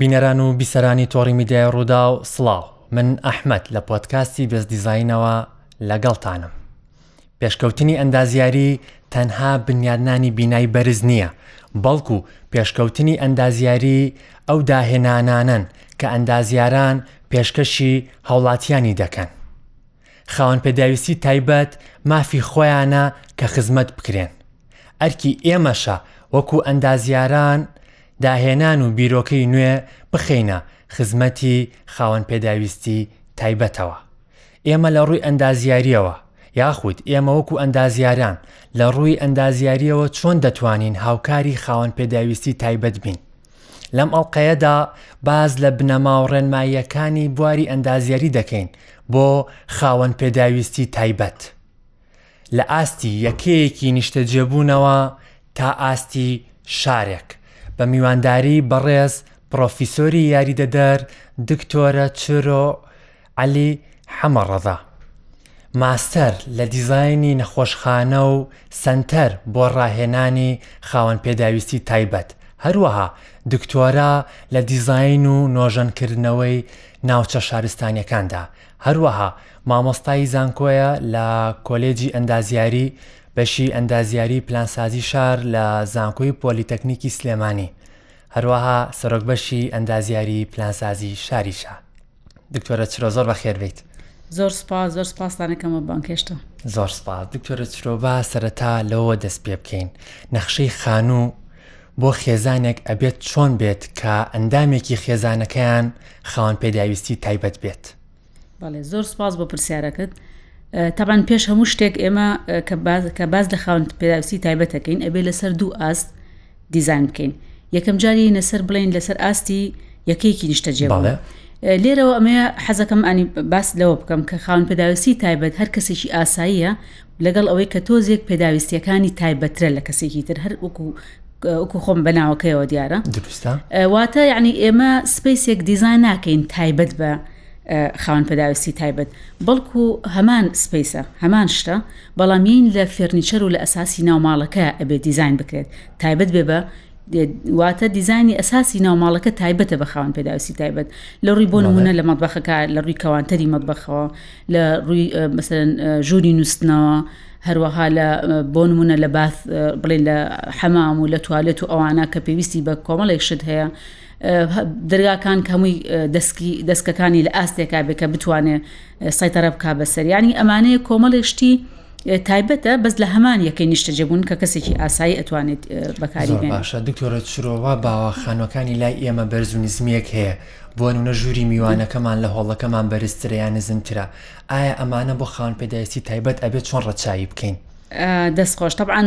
بینەران و بیسەرانی تۆڕی میدیای ڕوودا و سڵاو من ئەحمد لە پۆتکاستی بێز دیزینەوە لەگەڵتانم پێشکەوتنی ئەندازیاری تەنها بنیادنانی بینای بەرز نییە بەڵکو پێشکەوتنی ئەندازیاری ئەو داهێنانانن کە ئەندازیاران پێشکەشی هاوڵاتیانی دەکەن خاوەن پێداویستی تایبەت مافی خۆیانە کە خزمەت بکرێن، ئەرکی ئێمەشە وەکو ئەندازیاران داهێنان و بیرۆکەی نوێ بخەینە خزمەتی خاوەن پێداویستی تایبەتەوە. ئێمە لە ڕووی ئەندازیارییەوە یاخود ئێمە وەکو ئەندازیاران لە ڕووی ئەندازیارییەوە چۆن دەتوانین هاوکاری خاوەن پێداویستی تایبەت بین لەم ئەڵقەیەدا باس لە بنەما و ڕێنماییەکانی بواری ئەندازیاری دەکەین بۆ خاوەن پێداویستی تایبەت لە ئاستی یەکەیەکی نیشتەجێبوونەوە تا ئاستی شارێک بە میوانداری بەڕێز پڕۆفیسۆری یاریدەدەر دکتۆرە چرۆ عەلی حەمەڕەزا، ماستەر لە دیزاینی نەخۆشخانە و سەنتەر بۆ ڕاهێنانی خاوەن پێداویستی تایبەت، هەروەها دکتۆرا لە دیزاین و نۆژەنکردنەوەی ناوچە شارستانییەکاندا، هەروەها مامۆستای زانکۆیە لە کۆلێجی ئەندازیاری، بەشی ئەندازیاری پلانسازی شار لە زانکۆی پۆلیتەکنیکی سلێمانی، هەروەها سەرۆک بەشی ئەندازیاری پلانسازی شاریشە. دکتۆرە چرۆ زۆر بەخێر بیت زۆر سپاس زۆر سپاسانەکەمە بانکێشتە زۆر سپاس دکتۆرە چرۆبا سەرەتا لەوە دەست پێ بکەین نەخشەی خانوو بۆ خێزانێک ئەبێت چۆن بێت کە ئەندامێکی خێزانەکەیان خاوەن پێداویستی تایبەت بێت بەڵێ زۆر سپاس بۆ پرسیارەکەت تاان پێش هەموو شتێک ئێمە کە باز لە خاوەن پێداویستی تایبەتەکەین ئەبێ لەسەر دوو ئاست دیزاین بکەین یەکەم جاری نەسەر بڵێن لەسەر ئاستی یەکێکی نیشتەجێ بڵێ لێرەوە ئەمە حەزەکەم ئەنی باس لەوە بکەم کە خاون پێداویستی تایبەت هەر کەسێکی ئاساییە لەگەڵ ئەوەی کە تۆزێک پێداویستیەکانی تایبەترە لە کەسێکی تر هەر وەکو وەکو خۆم بەناوەکەیەوە دیارە درستە واتە یعنی ئێمە سپیسێک دیزای ناکەین تایبەت بە خاون پێداویستی تایبەت بەڵکو هەمان سپیسە هەمان شتە بەڵام یین لە فێرنیچەر و لە ئەساسی ناو ماڵەکە ئەبێ دیزاین بکرێت تایبەت بێ بە واتە دیزانی ئەساسی ناوماڵەکە تایبەتە بە خاوەن پێداویستی تایبەت لە ڕووی بۆ نمونە لە مەدبەخەکە لە ڕووی کەوانتەری مەدبەخەوە لە ڕووی مەسەرەن ژووری نووسنەوە هەروەها لە بۆ نمونە لە باث بڵێ لە حەمام و لە توالێت و ئەوانە کە پێویستی بە کۆمەڵێک شت هەیە دەرگاکان کەمووی دەستکی دەستکەکانی لە ئاستێکا بێ کە بتوانێت سەیتەرە بکا بەسەر یعنی ئەمانەیە کۆمەڵێ شتی تایبەتە بەس لە هەمان یەکەی نیشتەجێبوون کە کەسێکی ئاسایی ئەتوانێت بەکاری باشە دکتۆرە چرۆوا باوەخانەکانی لای ئێمە بەرز و نزمیەک هەیە بۆ نونە ژووری میوانەکەمان لە هۆڵەکەمان بەرزترەیان نزمترە ئایا ئەمانە بۆ خاون پێداویستی تایبەت ئەبێت چۆن ڕەچاوی بکەین دەست خۆش طبعا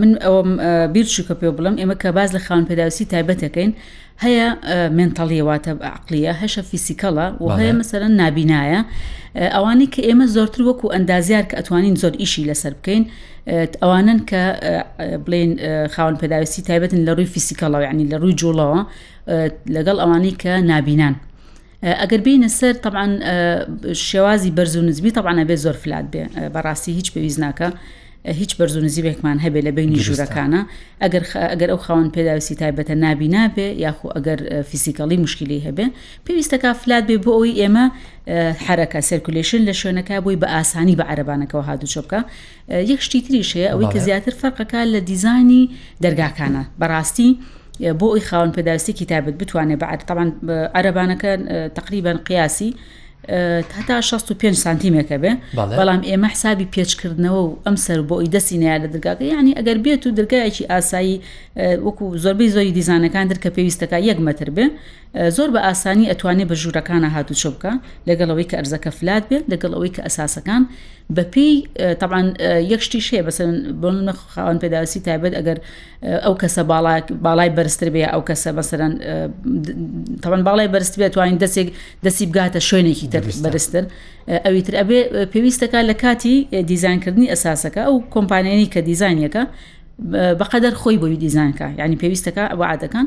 من ئەوم بیر چوو کە پێ بڵم ئێمە کە باز لە خاون پێداویستی تایبەتەکەین هەیە مێنتەڵیە واتە عقلیە هەشە فیسیکەڵە و هەیە مەسەرەن نابینایە ئەوانی کە ئێمە زۆرتر وەکو ئەندازیار کە ئەتوانین زۆر ئیشی لەسەر بکەین ئەوانن کە بڵین خاون پێداویستی تایبەتن لە ڕووی فیسیکەڵەوە ینی لە ڕووی جوڵەوە لەگەڵ ئەوانەی کە نابینان ئەگەر بینە سەر تەعاان شێوازی بەرز و نزمی تەعاان ئەبێ زۆر فلات بێ بەڕاستی هیچ پێویست ناکە هیچ بەرز و نزیبێکمان هەبێ لە بینی ژوورەکانە ئەگەر ئەگەر ئەو خاوەن پێداویستی تایبەتە نابی نابێ یاخۆ ئەگەر فیزیکەڵی مشکلی هەبێ پێویستەکە فلات بێ بۆ ئەوی ئێمە حرەکە سرکولشن لە شوێنەکە بووی بە ئاسانی بە عربانەکەەوە هاات و چۆبکە یەک شتی تریش هەیە ئەوەی کە زیاتر فەرقەکە لە دیزانی دەرگاکانە بەڕاستی بۆ ئەوی خاون پێداویستێکی تابێت بتوانێت بەعد تاوان عەربانەکە تقریبان قیاسی هەتا 65 سانتیمێکە بێ بەڵام ئێمە حسابی پێچکردنەوە و ئەم سەر بۆ ئەوی دەستی نیا لە درگاکە ینی ئەگەر بێت و درگایەکی ئاسایی وەکو زۆربەی زۆری دیزانەکان درکە پێویستەکە یەک مەتر بێ زۆر بە ئاسانی ئەتوانێ بە ژوورەکانە هاتوچۆ بکە لەگەڵ ئەوەی کە ئەرزەکە فلات بێت لەگەڵ ئەوەی کە ئەساسەکان بەپی تەبان یەکشتی شێ بەسەر بۆ خاوەن پێداویستی تایبەت ئەگەر ئەو کەسە باڵای باڵای بەرزتر بێ ئەو کەسە بەسەرەن تەبان باڵای بەرزت بێت توانین دەستێک دەستی بگاتە شوێنێکی تر بەرزتر ئەوی تر ئەبێ پێویستەکە لە کاتی دیزانکردنی ئەساسەکە ئەو کۆمپانیانی کە دیزانیەکە بەقەدەر خۆی بۆی دیزانکە ینی پێویستەکە ئەوە عادەکان.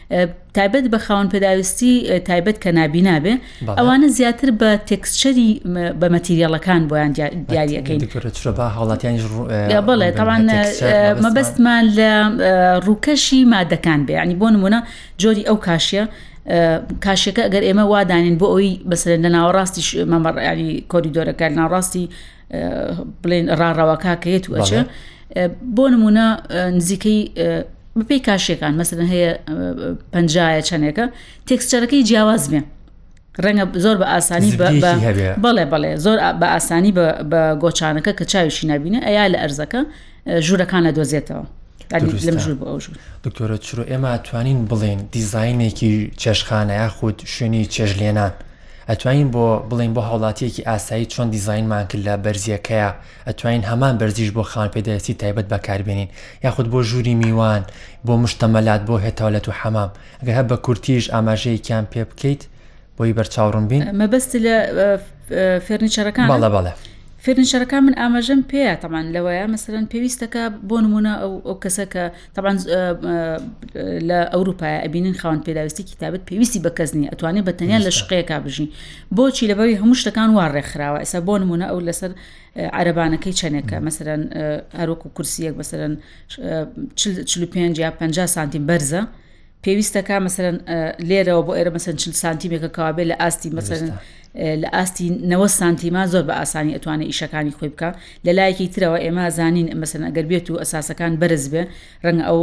تایبەت بە خاون پێداویستی تایبەت کە نابینا بێ ئەوانە زیاتر بە تێکسچەری بە مەتیریەڵەکان بۆیان دیارەکەین بڵێ تاوان مەبەستمان لە ڕووکەشی مادەکان بێ ینی بۆ نمونە جۆری ئەو کاشە کاشەکە ئەگەر ئێمە وادانین بۆ ئەوی بەسەر لە ناوەڕاستی مەمەڕیاری کۆریدۆرەکە ناڕاستی بڵێن ڕاڕەوەکە کە یەت وەچە بۆ نمونە نزیکەی بپی کاشەکان مەسەن هەیە پنجایە چەندێکە تێکسچەرەکەی جیاواز بێ ڕەنگە زۆر بە ئاسانی بەڵێ بەڵێ زۆر بە ئاسانی بە گۆچانەکە کە چاویشی نبینە ئەیا لە ئەرزەکە ژوورەکان لە دۆزێتەوە لەم ژوور بۆ ئەو ژوور دکتۆرە چرۆ ئێمە توانین بڵێن دیزینێکی چێشخانە یاخود شوێنی چێژ لێنان ئەتوانین بۆ بڵێین بۆ هاوڵاتیەکی ئاسایی چۆن دیزاینمان کرد لە بەرزیەکەیە ئەتوانین هەمان بەرزیش بۆ خاوەن پێداویستی تایبەت بەکاربێنین یاخود بۆ ژووری میوان بۆ مشتەمەلات بۆ هێتاولەت و حەمام گە هە بە کورتیش ئاماژەیەکیان پێ بکەیت بۆی بەرچاوڕون بین مەبەست لە فێرنیچەرەکان بەڵە بەڵێ فێرنیچەرەکان من ئاماژەم پێەتەمان لەوەیە مەسەرەن پێویستەکە بۆ نمونە ئەو ئەو کەسە کە تەبعەن لە ئەوروپای ئەبینین خاوەن پێداویستێکی تابێت پێویستی بە کەس نیە ئەتوانێت بە تەنیا لە شقەیەکا بژین بۆچی لەبەوی هەموو شتەکان وا ڕێکخراوە ئێستا بۆ نمونە ئەو لەسەر عربانەکەی چەندێکە مەسەرەن هەروەکو کورسیەک بەسەرەن 45 یا 50 سانتیم بەرزە پێویستە کا مەسەرەن لێرەوە بۆ ئێرە مەسەن چل سانتیمێکە کاابێ لە ئاستی مەسەرن لە ئاستی نەوە سانتیمان زۆر بە ئاسانی ئەتوانێت ئیشەکانی خۆی بکە لە لایەکی ترەوە ئێمە زانین مەسەن ئەگەر بێت و ئەساسەکان بەرز بێ ڕەنگە ئەو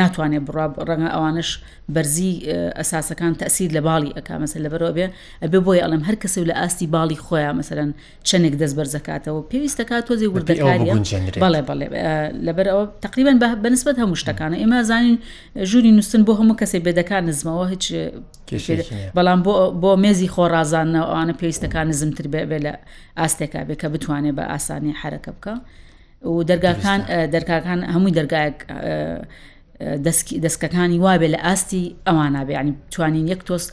ناتوانێت بڕا ڕەنگە ئەوانش بەرزی ئەساسەکان تەسیر لە باڵی ئەک مەسەر لەبەرەوە بێ ئەبێ بۆی ئەڵم هەر کەسە لە ئاستی باڵی خۆیان مەسەرەن چەنێک دەست بەرزەکاتەوە پێویست دەکات تۆزی وردەکاری بەڵێ بەڵێ لەبەر ئەوە تقریبان بەنسبت هەموو شتەکانە ئێمە زانین ژووری نووسن بۆ هەموو کەسێک بێدەکان نزمەوە هیچ بەڵام بۆ مێزی خۆڕازانەوە ئەوانە پێویستەکان نزمتر بێ لە ئاستێکا بێ کە بتوانێت بە ئاسانی حرەکە بکە و دەرگاکان دەرگاکان هەمووی دەرگایەک دەسکەکانی وابێ لە ئاستی ئەوانە بێ ینی توانین یەک تۆست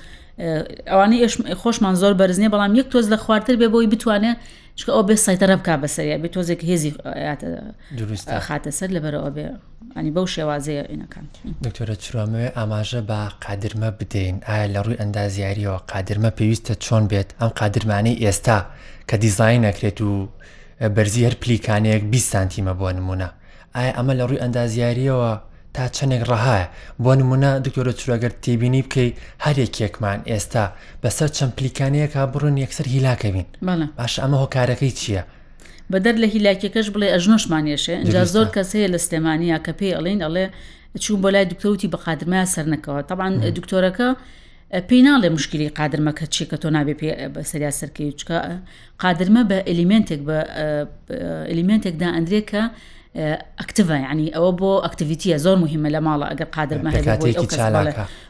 ئەوانەی خۆشمان زۆر بەرزنیە بەڵام یەک تۆز لە خوارتر بێ بۆی بتوانێت چکە ئەو بێ سایتەرە بک بەسەریا بێ تۆزێک هێزی خاتە سەر لەبەرەوە بێ ئەنی بەو شێوازەیە ئینەکان دکتۆرە چرۆمەوێ ئاماژە بە قادرمە بدەین ئایا لە ڕووی ئەندازیاریەوە قادرمە پێویستە چۆن بێت ئەم قادرمانەی ئێستا کە دیزین نەکرێت و بەرزی هەر پلیکانەیەک 20 سانتیمە بۆ نمونە ئایا ئەمە لە ڕووی ئەندازیارییەوە تا چەندێک ڕەهایە؟ بۆ نموونە دکتۆر دەچرۆ گەر تێبینی بکەی هەر یەکێکمان ئێستا بەسەر چەند پلیکانەیەکا بڕۆین یەکسەر هیلاکەوین بەڵێ باشە ئەمە هۆکارەکەی چییە؟ بەدەر لە هیلاکیەکەش بڵێ ئەژنۆشمان یەشێ ئەجا دروستە. زۆر کەس هەیە لە سلێمانیا کە پێی ئەڵین ئەڵێ چوون بۆ لای دکتۆوتی بە قادرمایە سەرنەکەوە تەبان دکتۆرەکە پێی ناڵێ مشکلی قادرمە کە چیە کە تۆ نابێ پێ سەریا سەرکەی چکە قادرمە بە ئەلیمنتێک بە ئەلیمنتێک دا ئەندرێ کە ئەکتڤە ینی ئەوە بۆ ئەکتیڤیتیە زۆر مهمە لە ماڵە ئەگەر قادرمە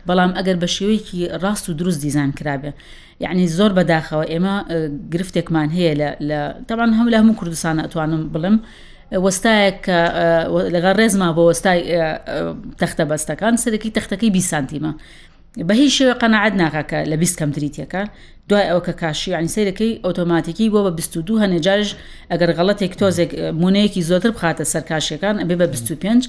بەڵام ئەگەر بە شێوەیەکی ڕاست و دروست دیزان کرابێ یعنی زۆر بەداخەوە ئێمە گرفتێکمان هەیە لە تەوان هەم لە هەموو کوردستان ئەتوانم بڵم وەستایەک کە لەگەڵ ڕێزما بۆ وەستای تەختە بەستەکان سەرەکی تەختەکەی بیسانتیمە بە هیچ شێوە قەناعەت ناکا کە لە بیست کەمتری تێکە دوای ئەوە کە کاشی یعنی سیرەکەی ئۆتۆماتیکی بۆ بە بیست و دوو هەنێ جارش ئەگەر غەڵەتێک تۆزێک مونەیەکی زۆتر بخاتە سەر کاشەکان ئەبێ بە بیست و پێنج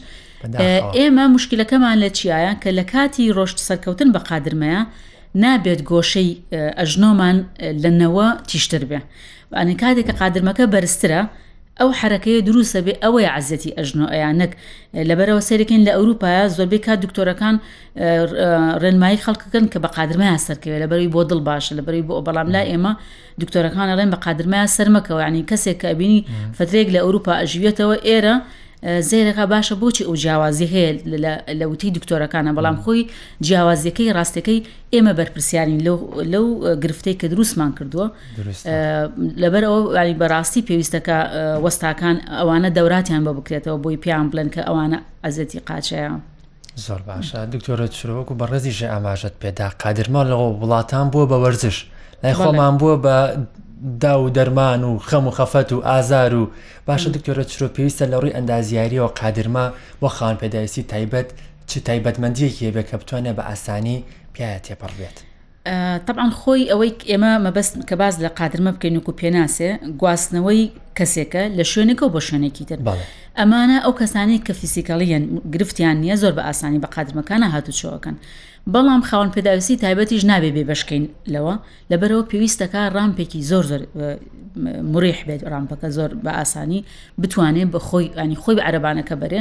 ئێمە مشکلەکەمان لە چیایە کە لە کاتی ڕۆشت سەرکەوتن بە قادرمەیە نابێت گۆشەی ئەژنۆمان لە نەوە تیشتر بێ ئەنە کاتێک کە قادرمەکە بەرزترە ئەو حەرەکەیە دروسە بێ ئەوەیە عەزیەتی ئەژنۆ ئەیا نەک لەبەرەوە سەیرەکەین لە ئەوروپایە زۆربەی کات دکتۆرەکان ڕێنمایی خەڵکەکەن کە بە قادرمەیە سەرکەوێ لە بەروی بۆ دڵ باشە لە بەروی بۆ بەڵام لا ئێمە دکتۆرەکان ڕێن بە قادرمەیە سەرمەکەەوە ینی کەسێک کە بینی فترێک لە ئەوروپا ئەژوێتەوە ئێرە زێرەکە باشە بۆچی ئەو جیاوازی هەیە لە وتی دکتۆرەکانە بەڵام خۆی جیاوازیەکەی ڕاستەکەی ئێمە بەرپرسیارین لەو گرفتەی کە دروستمان کردووە لەبەر ئەو ینی بەڕاستی پێویستەکە وەستاکان ئەوانە دەوراتیان بە بکرێتەوە بۆی پیان بڵێن کە ئەوانە ئەزەتی قاچەیە. زۆر باشە دکتۆرە چرۆک و بەڕێزی ژێ ئاماژەت پێدا قادرمان لەەوە وڵاتان بووە بە وەرزش لای خۆمان بووە بە دا و دەرمان و خەم و خەفەت و ئازار و باشە دکتۆرە چرۆ پێویستە لە ڕووی ئەندازیاریەوە قادرما بۆ خان پێداویستی تایبەت چ تایبەتمەندیەکی هەبێت کە بتوانێت بە ئاسانی پیاە تێپەڕ بێت. طبعاان خۆی ئەوەی ئێمە مەبەست کە باز لە قادرمە بکەین وکو پێناسێ گواستنەوەی کەسێکە لە شوێنێکە و بۆ شوێنێکی تر ئەمانە ئەو کەسانی کە فیسیکەڵیان گرفتیان نییە زۆر بە ئاسانی بە قادرمەکانە هاتوچۆەکەن بەڵام خاون پێداویستی تایبەتیش نابێ بێ بەشکەین لەوە لەبەرەوە پێویستەکە ڕامپێکی زۆر زۆر مریح بێت ڕامپەکە زۆر بە ئاسانی بتوانێت بە خۆی ئەنی خۆی بە عربانەکە بەرێ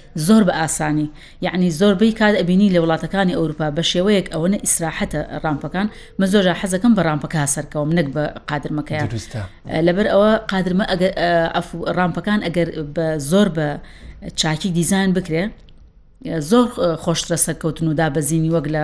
زۆر بە ئاسانی یعنی زۆر بەی کات ئەبینی لە وڵاتەکانی ئەوروپا بە شێوەیەک ئەوەنە ئیسراحەتە ڕامپەکان من زۆرجار حەزەکەم بە ڕامپەکە سەرکەوم نەک بە قادرمەکەیان لەبەر ئەوە قادرمە ڕامپەکان ئەگەر بە زۆر بە چاکی دیزان بکرێ زۆر خۆشترە سەرکەوتن و دابەزینی وەک لە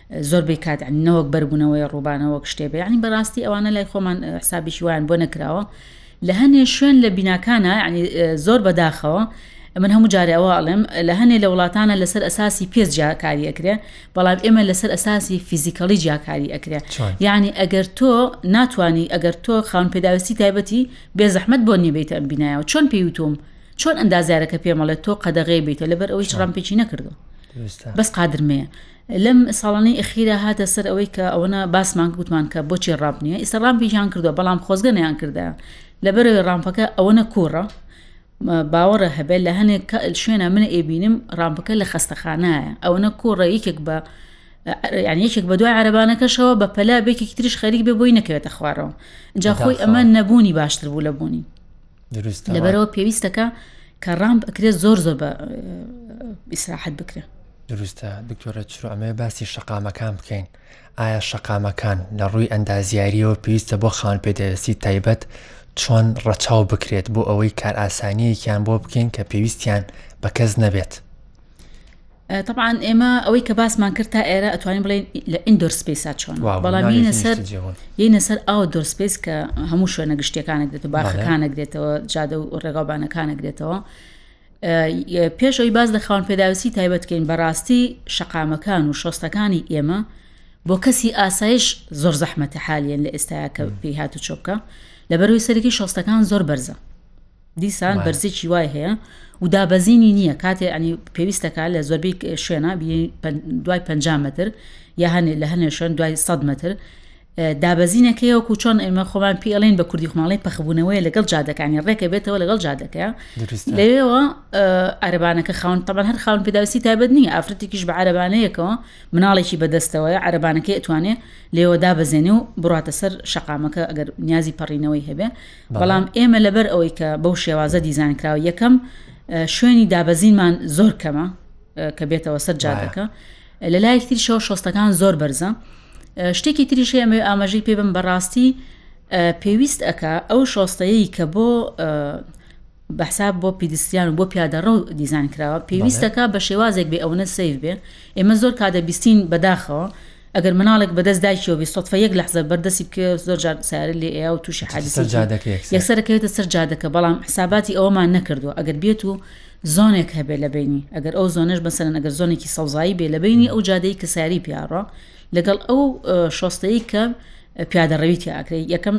زۆربەی کات یعنی نەوەک بەربوونەوەی ڕووبانە وەک شتێ بێ یعنی بەڕاستی ئەوانە لای خۆمان حسابیشی وایان بۆ نەکراوە لە هەنێ شوێن لە بیناکانە ینی زۆر بەداخەوە من هەموو جارێ ئەوە ئەڵێم لە هەنێ لە وڵاتانە لەسەر ئەساسی پێست جیاکاری ئەکرێ بەڵام ئێمە لەسەر ئەساسی فیزیکەڵی جیاکاری ئەکرێ یعنی ئەگەر تۆ ناتانی ئەگەر تۆ خاون پێداویستی تایبەتی بێ زەحمت بۆ نیبیتە ئەم بینایەوە چۆن پێوتوم چۆن ئەندازارەکە پێمەڵێت تۆ قەدەغێ بیتە لەبەر ئەوەی ڕامپێکی نەکردو بەس قادرمەیە لەم ساڵانەی ئەخیرا هاتە سەر ئەوەی کە ئەوەنە باسمان گوتمان کە بۆچی ڕاپ نییە ئیستا ڕامپیان کردو بەڵام خۆزگە نیان کردە لەبەرەوەی ڕامپەکە ئەوەنە کۆڕە باوەڕە هەبێت لە هەنێک شوێنە من ئێبینم ڕامپەکە لە خەستەخانایە ئەوەنە کۆڕە یەکێک بە یان یەکێک بە دوای عربانەکەشەوە بە پەلا بێکی تریش خەریک بێ بۆی نەکەوێتە خوارەوە جاخۆی ئەمە نەبوونی باشتر بوو لە بوونی لەبەرەوە پێویستەکە کە ڕام بکرێت زۆر زۆر بە ئیسراحەت بکرێت دروستە دکتۆرە چرۆمێ باسی شقامەکان بکەین ئایا شقامەکان لە ڕووی ئەندازیاریەوە پێویستە بۆ خاون پێدەستی تایبەت چۆن ڕەچاو بکرێت بۆ ئەوەی کار ئاسانیەکیان بۆ بکەین کە پێویستیان بە کەس نەبێت طبعاان ئێمە ئەوەی کە باسمان کرد تا ئێرە ئەتوانین بڵێن لە ئیندۆر سپیسا چۆن بەڵام یینە سەر یینە سەر ئاو دۆر سپیس کە هەموو شوێنە گشتەکانێک دێت و باخەکانێک دێتەوە جادە و ڕێگاوبانەکانێک دێتەوە پێش ئەوی باز لە خاون پێداویستی تایبەتکەین بەڕاستی شقامەکان و شۆستەکانی ئێمە بۆ کەسی ئاسایش زۆر زەحمەتە حالیان لە ئێستاکە پێی هات و چۆبکە لەبەروی سەرکی شۆستەکان زۆر بەرزە دیسان بەرزێکی وای هەیە و دابەزینی نییە کاتێ ئەنی پێویستەکە لە زۆربی شوێنە دوای پ متر یا هەنێ لە هەنێ شوێن دوای 100 متر دابەزینەکەی وەکو چۆن ئێمە خۆمان پێڵین بە کوردی خماڵی پەخبوونەوەی لەگەڵ جادەکانی ڕێکە بێتەوە لەگەڵ جادەکە لەوێەوە ئەربانەکە خاون تەبان هەر خاون پێداویستی تابەت نیە ئافرەتێکیش بە عربانەیەکەوە مناڵێکی بەدەستەوە عربانەکەی ئەتوانێ لێوە دابەزێنێ و بڕاتە سەر شقامەکە ئەگەر نیازی پەڕینەوەی هەبێ بەڵام ئێمە لەبەر ئەوەی کە بەو شێوازە دیزان کراوە یەکەم شوێنی دابەزینمان زۆر کەمە کە بێتەوە سەر جادەکە لە لایەک تری شەو شۆستەکان زۆر بەرزە شتێکی تریش ئەمێ ئاماژەی پێ بم بەڕاستی پێویست ئەک ئەو شۆستەیە کە بۆ بەحساب بۆ پیدستریان و بۆ پیادە ڕەو دیزان کراوە پێویستەکە بە شێوازێک بێ ئەونە سەیف بێ ئێمە زۆر کادە بیستین بەداخەوە ئەگەر مناڵێک بەدەست دایکیەوەبی سۆتفە یەک لەحزە بەردەسی بکە زۆر جار سارە لێ ئەیا و تووشی حادسە جادەکە یەکسەرەکەوێتە سەر جادەکە بەڵام حساباتی ئەوەمان نەکردووە ئەگەر بێت و زۆنێک هەبێ لە بینی ئەگەر ئەو زۆنش بەسەرن ئەگەر زۆنێکی سەوزایی بێ لە بینی ئەو جادەی کە ساری پیاڕە لەگەڵ ئەو شۆستەی کە پیادەڕەوی تیاکرێت یەکەم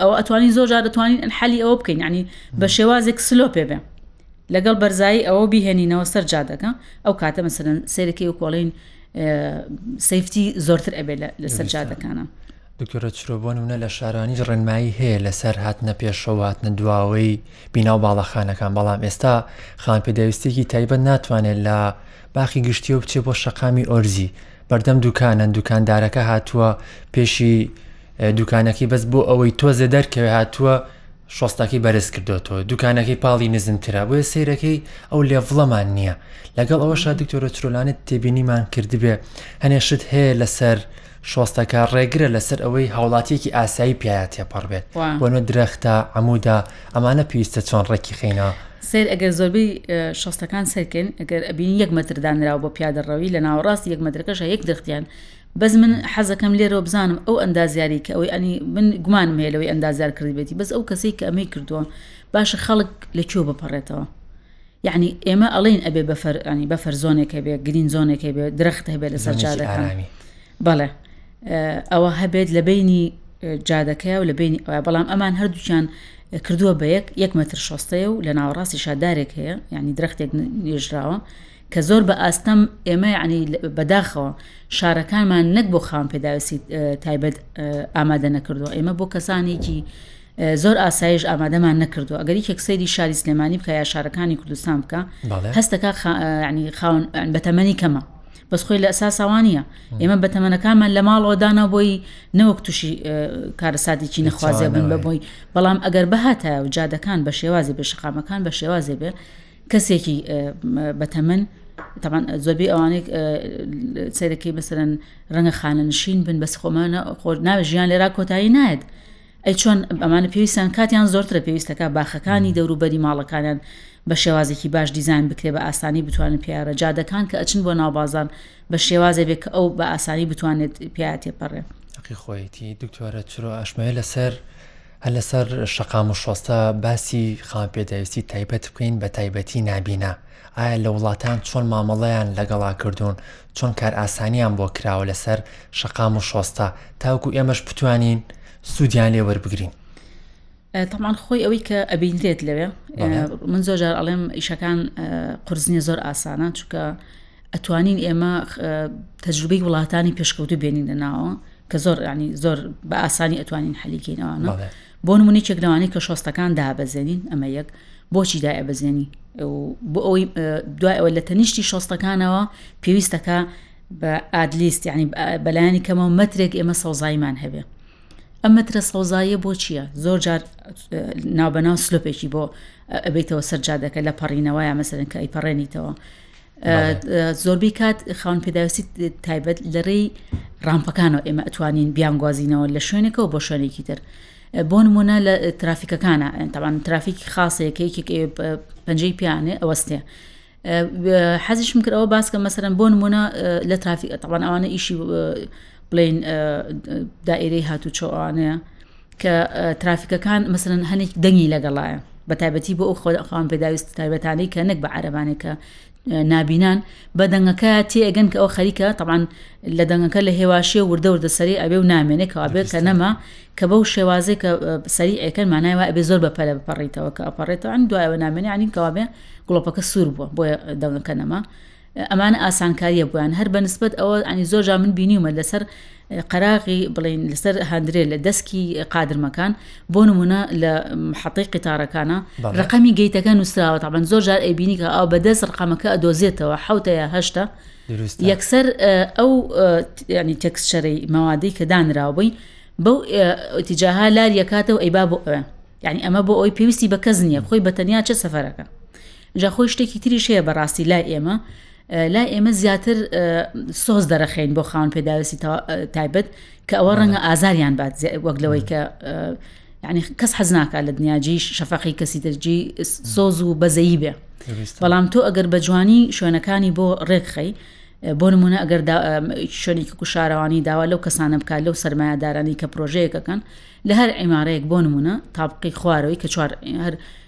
ئەو ئەتوانین زۆر جار دەتوانین حەلی ئەوە بکەین ینی بە شێوازێک سلۆ پێ بێ لەگەڵ بەرزایی ئەوە بیهێنینەوە سەر جادەکە ئەو کاتە مەسەرەن سێرەکی و کۆڵین سفتی زۆرتر ئەبێ لە سەر جادەکانە. دکتۆرە چرۆبوون منە لە شارانی ڕێنمایی هەیە لەسەر هاتنە پێشەوە هاتنە دواوەی بینا و باڵەخانەکان بەڵام ئێستا خان پێداویستێکی تایبەت ناتوانێت لە باخی گشتی و بچێ بۆ شەقامی ئۆرزی بەردەم دوکانە دوکاندارەکە هاتووە پێشی دوکانەکەی بەس بۆ ئەوەی تۆزێ دەرکەوێ هاتووە شۆستاکی بەرز کردوێتەوە دوکانەکەی پاڵی نزمترە بۆیە سیرەکەی ئەو لێڤڵەمان نییە لەگەڵ ئەوە شا دکتۆرە چرۆلانت تێبینیمان کردبێ هەنێ شت هەیە لەسەر شۆستەکە ڕێگرە لەسەر ئەوەی هاوڵاتیەکی ئاسایی پیاە تێپەڕ بێت بۆنە درەختە عمودا ئەمانە پێویستە چۆن ڕێکی خینە سێر ئەگەر زۆربەی شەستەکان سەرکەن ئەگەر ئەبین یەک مەتردانراو بۆ پیادەڕەوی لە ناوەڕاست یەک مەترەکەش یەک درختیان بەس من حەزەکەم لێرە بزانم ئەو ئەندازیاری کە ئەوەی ئەنی من گومانم هەیە لەوەی ئەندازار کردی بێتی بەس ئەو کەسی کە ئەمەی کردووە باشە خەڵک لە کوێ بپەڕێتەوە یعنی ئێمە ئەڵین ئەبێ بەفەرانی بەفەر زۆنێکە بێ گرین زۆنێکە بێ درخت هەبێ لە سەرجارەکانی بەڵێ ئەوە هەبێت لە بینی جادەکەی و لە بینی ئەوە بەڵام ئەمان هەردووچان کردووە بە یەک یەک مەتر شۆستەیە و لە ناوەڕاستی شادارێک هەیە ینی درختێک نێژراوە کە زۆر بە ئاستەم ئێمە عنی بەداخەوە شارەکانمان نەک بۆ خاوم پێداویستی تایبەت ئامادە نەکردووە ئێمە بۆ کەسانێکی زۆر ئاسایش ئامادەمان نەکردو ئەگەر یەکێک سەیری شاری سلێمانی بکە یا شارەکانی کوردستان بکە هەستەکە خاون بەتەمەنی کەمە بەس خۆی لە ئەساسا وا نییە ئێمە بە تەمەنەکانمان لە ماڵەوە دانا بۆی نەوەک تووشی کارەساتێکی نەخوازێ بن بە بۆی بەڵام ئەگەر بەهاتە و جادەکان بە شێوازی بە شقامەکان بە شێوازێ بێ کەسێکی بەتەمەن تەمان زۆبی ئەوانێک سەرەکەی بەسەرەن ڕەنگە خانە نشین بن بەس خۆمانە خۆش ناوێ ژیان لێرا کۆتایی نایەت. ئەی چۆن ئەمانە پێویستیان کاتیان زۆرترە پێویست دەکات باخەکانی دەوروبەری ماڵەکانیان بە شێوازێکی باش دیزان بکرێ بە ئاسانی بتوانن پیاە جادەکان کە ئەچن بۆ ناوبازان بە شێوازێ بێ کە ئەو بە ئاسانی بتوانێت پیاە تێپەڕێ ئەقی خۆیەتی دکتۆرە چرۆ ئەشمەیە لەسەر هەر لەسەر شقام و شۆستە باسی خان پێداویستی تایبەت بکەین بە تایبەتی نابینا ئایا لە وڵاتان چۆن مامەڵەیان لەگەڵا کردوون چۆن کارئاسانیان بۆ کراوە لەسەر شەقام و شۆستە تاوکو ئێمەش بتوانین سوودیان لێ وەربگرین تەمان خۆی ئەوەی کە ئەبینرێت لەوێ من زۆر جار ئەڵێم ئیشەکان قرزنیە زۆر ئاسانە چونکە ئەتوانین ئێمە تەجروبەی وڵاتانی پێشکەوتو بێنین لە ناوە کە زۆر ینی زۆر بە ئاسانی ئەتوانین حەلیکەینەوەە بۆ نمونە یەکێک لەوانەی کە شۆستەکان دابەزێنین ئەمە یەک بۆچی دایبەزێنی بۆ ئەوەی دوای ئەوە لە تەنیشتی شۆستەکانەوە پێویستەکە بە ئادلیست ینی بەلایانی کەمەوە مەترێک ئێمە سەوزاییمان هەبێ ئەم مەترە سەوزاییە بۆ چییە زۆر جار ناوبەناو سلۆپێکی بۆ ئەبیتەوە سەرجادەکە لە پەڕینەوەیان مەسەرن کە ئەیپەڕێنیتەوە زۆربەی کات خاون پێداویستی تایبەت لەڕێی ڕامپەکانەوە ئێمە ئەتوانین بیانگوازینەوە لە شوێنێکەوە بۆ شوێنێکی تر بۆ نمونە لە ترافیکەکانە تاوان ترافیکی خاصەیەکەیەکی پنجەی پیانێ ئەوەستێ حەزیشم کردەوە باسکە مەسەرەن بۆ نمونە لە ترافیک ئەتەوان ئەوانە ئیشی بڵین دائرەی هاتوو چۆوانەیە کە ترافیکەکان مەسەرەن هەنێک دەنگی لەگەڵایە بە تایبەتی بۆ ئەو خۆدەخواان پێداویست تایبەتانەی کە نەک بە عربانێکە نابینان بە دەنگەکە تێگەن کە ئەو خەریکە تەوان لە دەنگەکە لە هێواشێ وردەوردە سەری ئەبێ و نامێنێ کەوابێت کە نەما کە بەو شێوازێک کە سەری ئەکەن مانایوە ئەبێ زۆر بە پەرە بپەڕیتەوە کە ئەپەڕێتەوە ئەن دوایەوە نامێنێ عنین کەوابێ گڵۆپەکە سوور بووە بۆ دەنگەکە نەما ئەمانە ئاسانکاریە بۆیان هەر بە نسبت ئەوە ئەنی زۆر جا من بینیومە لەسەر قەراغی بڵین لەسەر هەندرێ لە دەستکی قادرمەکان بۆ نمونە لە حەتەی قیتارەکانە ڕقەمی گەیتەکە نووسراوە تابن زۆر جار ئەبینی کە ئەو بەدەست ڕقەمەکە ئەدۆزێتەوە حوتەیە هەشتا یەکسەر ئەو ینی تێکسچەرەی مەوادەی کە دانراوەی بەو ئتیجاها لار یەکاتەوە ئەیبا بۆ ئەوێ یعنی ئەمە بۆ ئەوی پێویستی بە کەس نییە خۆی بە تەنیا چە سەفەرەکە جا خۆی شتێکی تریش هەیە بەڕاستی لای ئێمە لای ئێمە زیاتر سۆز دەرەخەین بۆ خاون پێداویستی تایبەت کە ئەوە ڕەنگە ئازاریان بات وەک لەوەی کە ینی کەس حەز ناکات لە دنیاجی شەفەقی کەسی دەرجی سۆز و بەزەیی بێ بەڵام تۆ ئەگەر بە جوانی شوێنەکانی بۆ ڕێکخەی بۆ نمونە ئەگەر شوێنێکی کوشارەوانی داوا لەو کەسانە بکات لەو سرمایهدارانی کە پرۆژەیەکەکەن لە هەر عیمارەیەک بۆ نمونە تاپقی خوارەوەی کە چوار هەر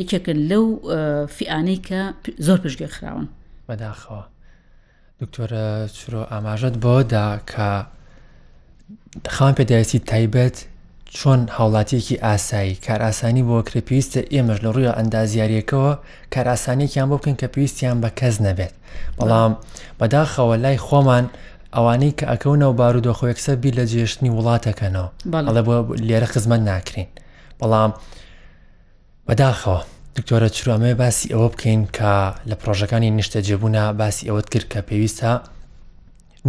یەکێکن لەو فیانەی کە زۆر پشتگوێ خراون بەداخەوە دکتۆرە چرۆ ئاماژەت بۆدا کە خان پێداویستی تایبەت چۆن هاوڵاتیەکی ئاسایی کار ئاسانی بۆ کرێ پێویستە ئێمەش لە ڕووی ئەندازیارەکەەوە کار ئاسانێکیان بۆ بکەن کە پێویستیان بە کەس نەبێت بەڵام بەداخەوە لای خۆمان ئەوانەی کە ئەکەونەوە بارودۆخۆیەکسەر بیر لە جێشتنی وڵاتەکەنەوە بەڵێ بۆ لێرە خزمەت ناکرین. بەڵام بەداخەوە دکتۆرە چرامەیە باسی ئەوە بکەین کە لە پرۆژەکانی نیشتە جێبوونا باسی ئەوەت کرد کە پێویستە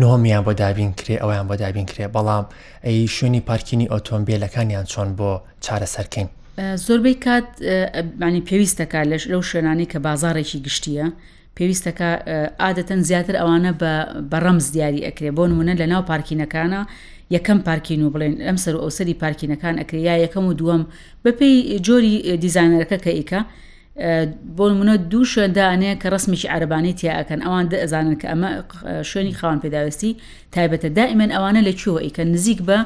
نهۆمیان بۆ دابین کرێ ئەویان بۆ دابین کرێ بەڵام ئەی شوێنی پارکینی ئۆتۆمبیلەکانیان چۆن بۆ چارەسەرکەین زۆربەی کات بانی پێویستەکە لەش لەو شوێنانی کە بازارێکی گشتیە پێویستە کە ئادەتەن زیاتر ئەوانە بە بە ڕەمز دیاری ئەکرێ بۆ نمونە لە ناو پارکینەکانە یەکەم پارکین و بڵێن ئەم سەر و ئەوسری پارکینەکان ئەکرێ یا یەکەم و دووەم بەپی جۆری دیزانەرەکە کە ئیکە بۆ منە دوو شوێندانەیە کە ڕسمێکی عربانەی تیاکەن ئەوان دەزانن کە ئەمە شوێنی خاوان پێداویستی تایبەتە دائیمەن ئەوانە لە کوێوە ئیکە نزیک بە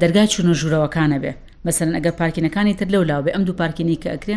دەرگای چونە ژوورەوەکانە بێ مەسەن ئەگەر پارکینەکانی تر لەو لاوێ ئەم دوو پارکینی کە ئەکرێ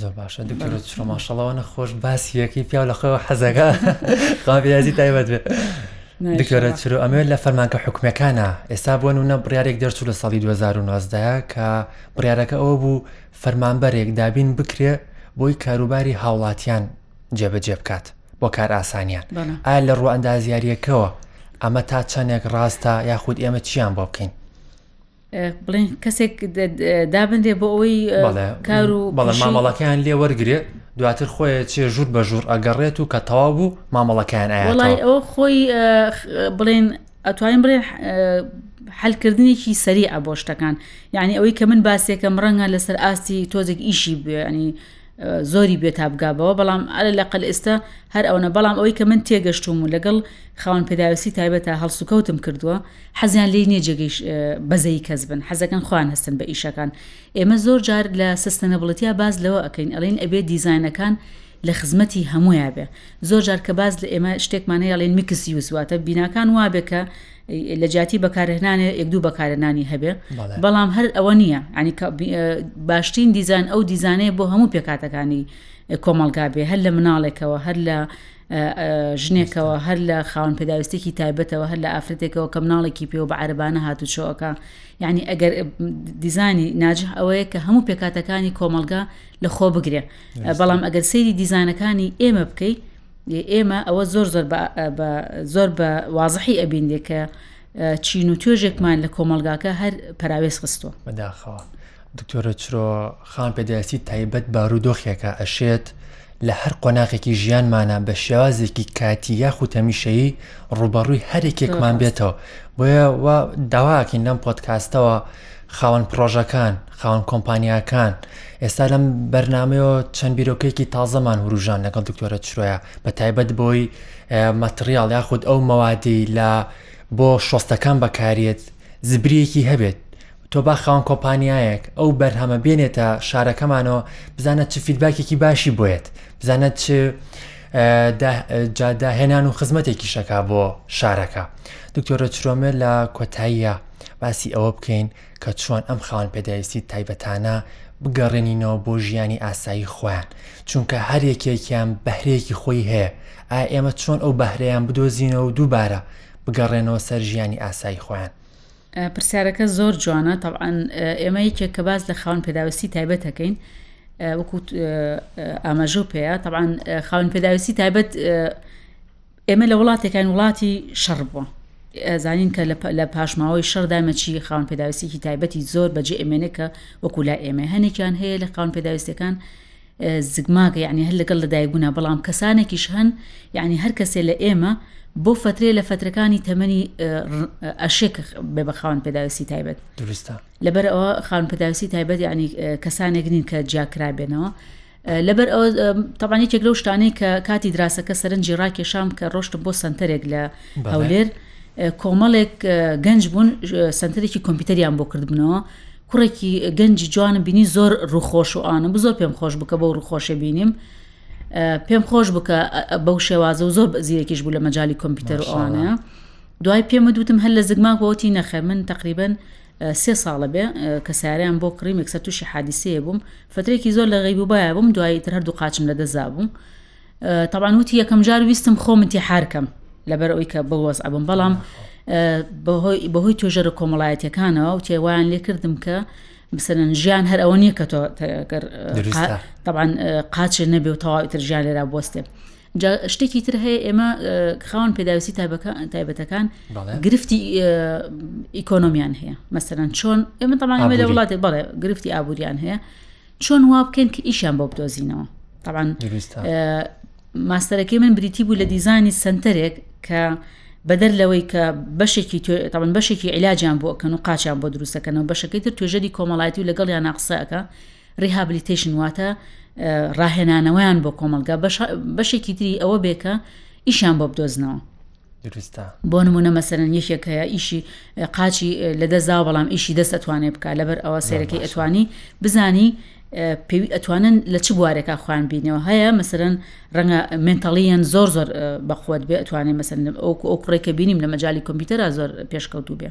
زۆر باشە دکتۆرماشەڵەوەە خۆش باسی یەکی پیاو لە خۆەوە حەزەکە قاپیازی تایبەت بێت دکتۆرە چرو ئەمێ لە فەرمانکە حکومەکانە ئێستا بۆن و نە بڕارێک دەرچوو لە ساڵی 2009 کە بڕارەکە ئەوە بوو فەرمانبەرێک دابین بکرێ بۆی کاروباری هاوڵاتیان جێبەجێ بکات بۆ کار ئاسانیان ئایا لە ڕوو ئەندازیاریەکەەوە ئەمە تا چەندێک ڕاستە یاخود ئێمە چیان بۆ بکەین بڵێن کەسێک دابندێ بۆ ئەوەی کار و بەڵە مامەڵەکەیان لێ وەرگێ دواتر خۆی چێ ژوور بە ژوور ئەگەڕێت و کە تەواو بوو مامەڵەکەیان ئەوڵی ئەو خۆی بڵێن ئەتوانین بڵێن حلکردنێکی سەریع بۆ شتەکان یعنی ئەوەی کە من باسێکەم ڕەنگە لەسەر ئاستی تۆزێک ئیشی بێنی زۆری بێ تا بگا بەوە بەڵام ئەلە لە قەل ئێستا هەر ئەوەنە بەڵام ئەوەی کە من تێگەشتوم و لەگەڵ خاون پێداویستی تایبەتە هەڵسوکەوتم کردووە حەزیان لی نیە جێگەیش بەزەی کەس بن حەزەکەن خوان هەستن بە ئیشەکان ئێمە زۆر جار لە سستەنە بڵتیا باز لەوە ئەەکەین ئەلین ئەبێ دیزینەکان لە خزمەتی هەموویا بێ زۆر جار کە باز لە ئێمە شتێکمانەیەڵێن میکس یوزواتە بیناکان وابێکە لە جیاتی بەکارهێنانێ یەک دوو بەکارهێنانی هەبێ بەڵام هەر ئەوە نییە ئەنی باشترین دیزان ئەو دیزانەیە بۆ هەموو پێکاتەکانی کۆمەلگا بێ هەر لە مناڵێکەوە هەر لە ژنێکەوە هەر لە خاون پێداویستێکی تایبەتەوە هەر لە ئافرەتێکەوە کە مناڵێکی پێوە بە عربانە هاتوچۆەکە یعنی ئەگەر دیزانی ناجح ئەوەیە کە هەموو پێکاتەکانی کۆمەلگا لە خۆ بگرێ بەڵام ئەگەر سەیری دیزانەکانی ئێمە بکەیت ئێمە ئەوە زۆر زۆر زۆر بە وازحی ئەبینێ کە چین و توێژێکمان لە کۆمەلگاکە هەر پراوێز خستووە بەداخەوە دکتۆرە چرۆ خان پێداستی تایبەت بارودۆخێکە ئەشێت لە هەر قۆناغێکی ژیانمانە بە شێوازێکی کاتی یاخو تەمیشەیی ڕوبەڕووی هەرێکێکمان بێتەوە بۆیە داواکەین لەم پۆتکاستەوە خاوەن پرۆژەکان خاوەن کۆمپانیاکان ئێستا لەم بەرنمەوە چەند بیرۆکەیەکی تازەمان وروژان لەگەڵ دکتۆرە چرۆیە بە تایبەت بۆی مەتریال یاخود ئەو مەوادی لە بۆ شۆستەکان بەکارێت زبریەکی هەبێت تۆ با خاوەن کۆمپانیایەک ئەو بەرهەمە بێنێتە شارەکەمانەوە بزانە چ فیدباکێکی باشی بێت بزانە چ جاداهێنان و خزمەتێکی شەکا بۆ شارەکە دکتۆرە چرۆمێ لە کۆتاییە باسی ئەوە بکەین کە چۆن ئەم خاوەن پێداویستی تایبەتانە بگەڕێنینەوە بۆ ژیانی ئاسایی خۆیان چونکە هەر یەکێکیان بەهرەیەکی خۆی هەیە ئا ئێمە چۆن ئەو بەهرەیان بدۆزینەوە دووبارە بگەڕێنەوە سەر ژیانی ئاسایی خۆیان پرسیارەکە زۆر جوانە تەعاان ئێمە یەکێک کە باز لە خاون پێداویستی تایبەتەکەین وەکووت ئاماژە و پێەیە تەعاان خاون پێداویستی تایبەت ئێمە لە وڵاتێکین وڵاتی شەڕ بووە. ئەزانین کە لە پاشماوەی شەردا مەچی خاون پێداویستێکی تایبەتی زۆر بەجێ ئەمێنێ کە وەکو لای ئێمە هەنێکیان هەیە لە خاون پێداویستەکان زگماگە یعنی هەر لەگەڵ لەدایک بوونا بەڵام کەسانێکیش هەن یعنی هەر کەسێ لە ئێمە بۆ فترێ لە فترەکانی تەمەنی ئەشێک بێ بە خاون پێداویستی تایبەت درستە لەبەرەوە خاون پێداویستی تایبەت ینی کەسانێک نین کە جیاکرا بێنەوە لەبەر ئەوە تەبان یەکێک لەو شتانەی کە کاتی دراسەکە سەرنجی ڕاکێشام کە ڕۆشتم بۆ سنتەرێک لە هەولێر کۆمەڵێک گەنج بوون سنتەرێکی کۆمپیوتەریان بۆ کردبنەوە کوڕێکی گەنجی جوانم بینی زۆر ڕوخۆش و ئاانم زۆر پێم خۆش بکە بۆ ڕوخۆشە بینیم پێم خۆش بکە بەو شێوازە و زۆر زیرەکیش بوو لە مەجای کۆمپیوتەر ئەوانە دوای پێمە دوتم هەر لە زگماوەتی نەخەر من تقریبن سێ ساڵە بێ کە سارەیان بۆ کڕیم یەکسەر تووشی حادیسەیە بووم فەترێکی زۆر لە غیب و بایا بووم دوایی تر هەردوو قاچم لە دەزا بووم طبعاان وتی یەکەم جار ویستم خۆ من تێحارکەم لەبەر ئەوی کە بەوەز ئەبم بەڵام بەهۆی توێژەرە کۆمەڵایەتەکانەوە و تێوایان لێکردم کە بسەرن ژیان هەر ئەوە نییە کە تۆ طبعاان قاچێ نەبێ و تەواوتر ژیان لێرا بستێ جا شتێکی تر هەیە ئێمە خاوەن پێداویستی تایبەتەکان گرفتی ئیکۆنۆمیان هەیە مەسەرەن چۆن ئێمە تەمان ئەمە لە وڵاتێک بەڵێ گرفتی ئابووریان هەیە چۆن وا بکەین کە ئیشیان بۆ بدۆزینەوە تەمان ماستەرەکەی من بریتی بوو لە دیزانی سنتەرێک کە بەدەر لەوەی کە بەشێکی تاوان بەشێکی عیلاجیان بۆکەن و قاچیان بۆ دروستەکەنەوە بەشەکەی تر توێژەری کۆمەڵایەتی و لەگەڵ یان ناقسەکە Rehabilitation واتە ڕاهێنانەوەیان بۆ کۆمەڵگا بەشێکی تری ئەوە بێکە ئیشیان بۆ بدۆزنەوە بۆ نمونە مەسەرەن یەکێک هەیە ئیشی قاچی لە دەستدا بەڵام ئیشی دەست ئەتوانێت بکە لەبەر ئەوە سێرەکەی ئەتوانی بزانی پێوی ئەتوانن لە چ بوارێکا خوان بینەوە هەیە مەسەرەن ڕەنگە منتەڵیان زۆر زۆر بەخوت بێ ئەتوانێت مەسەن ئەو ئەو کوڕێکە بینیم لە مەجای کۆمپیوتەرا زۆر پێشکەوتوو بێ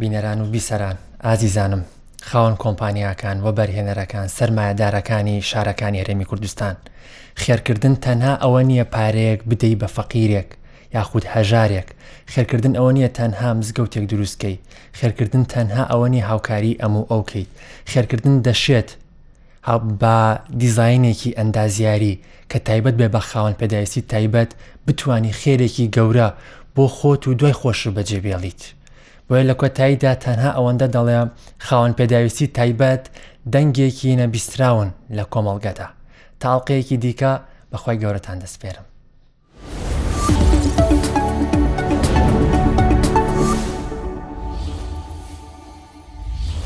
بینەران و بیسەران ئازیزانم خاوەن کۆمپانیاکان و بەرهێنەرەکان سرمایهدارەکانی شارەکانی هەرێمی کوردستان خێرکردن تەنها ئەوە نییە پارەیەک بدەی بە فەقیرێک یاخود هەژارێک خێرکردن ئەوە نیە تەنها مزگەوتێک دروستکەی خێرکردن تەنها ئەوە نیە هاوکاری ئەم و ئەوکەیت خێرکردن دەشێت با دیزاینێکی ئەندازیاری کە تایبەت بێ بە خاوەن پێداویستی تایبەت بتانی خێرێکی گەورە بۆ خۆت و دوای خۆش بەجێ بێڵیت بۆیە لە کۆتاییدا تەنها ئەوەندە دەڵێ خاوەن پێداویستی تایبەت دەنگێکی نەبیستراون لە کۆمەڵگەدا تاڵقەیەکی دیکە بەخوای گەورەتان دەستپێرم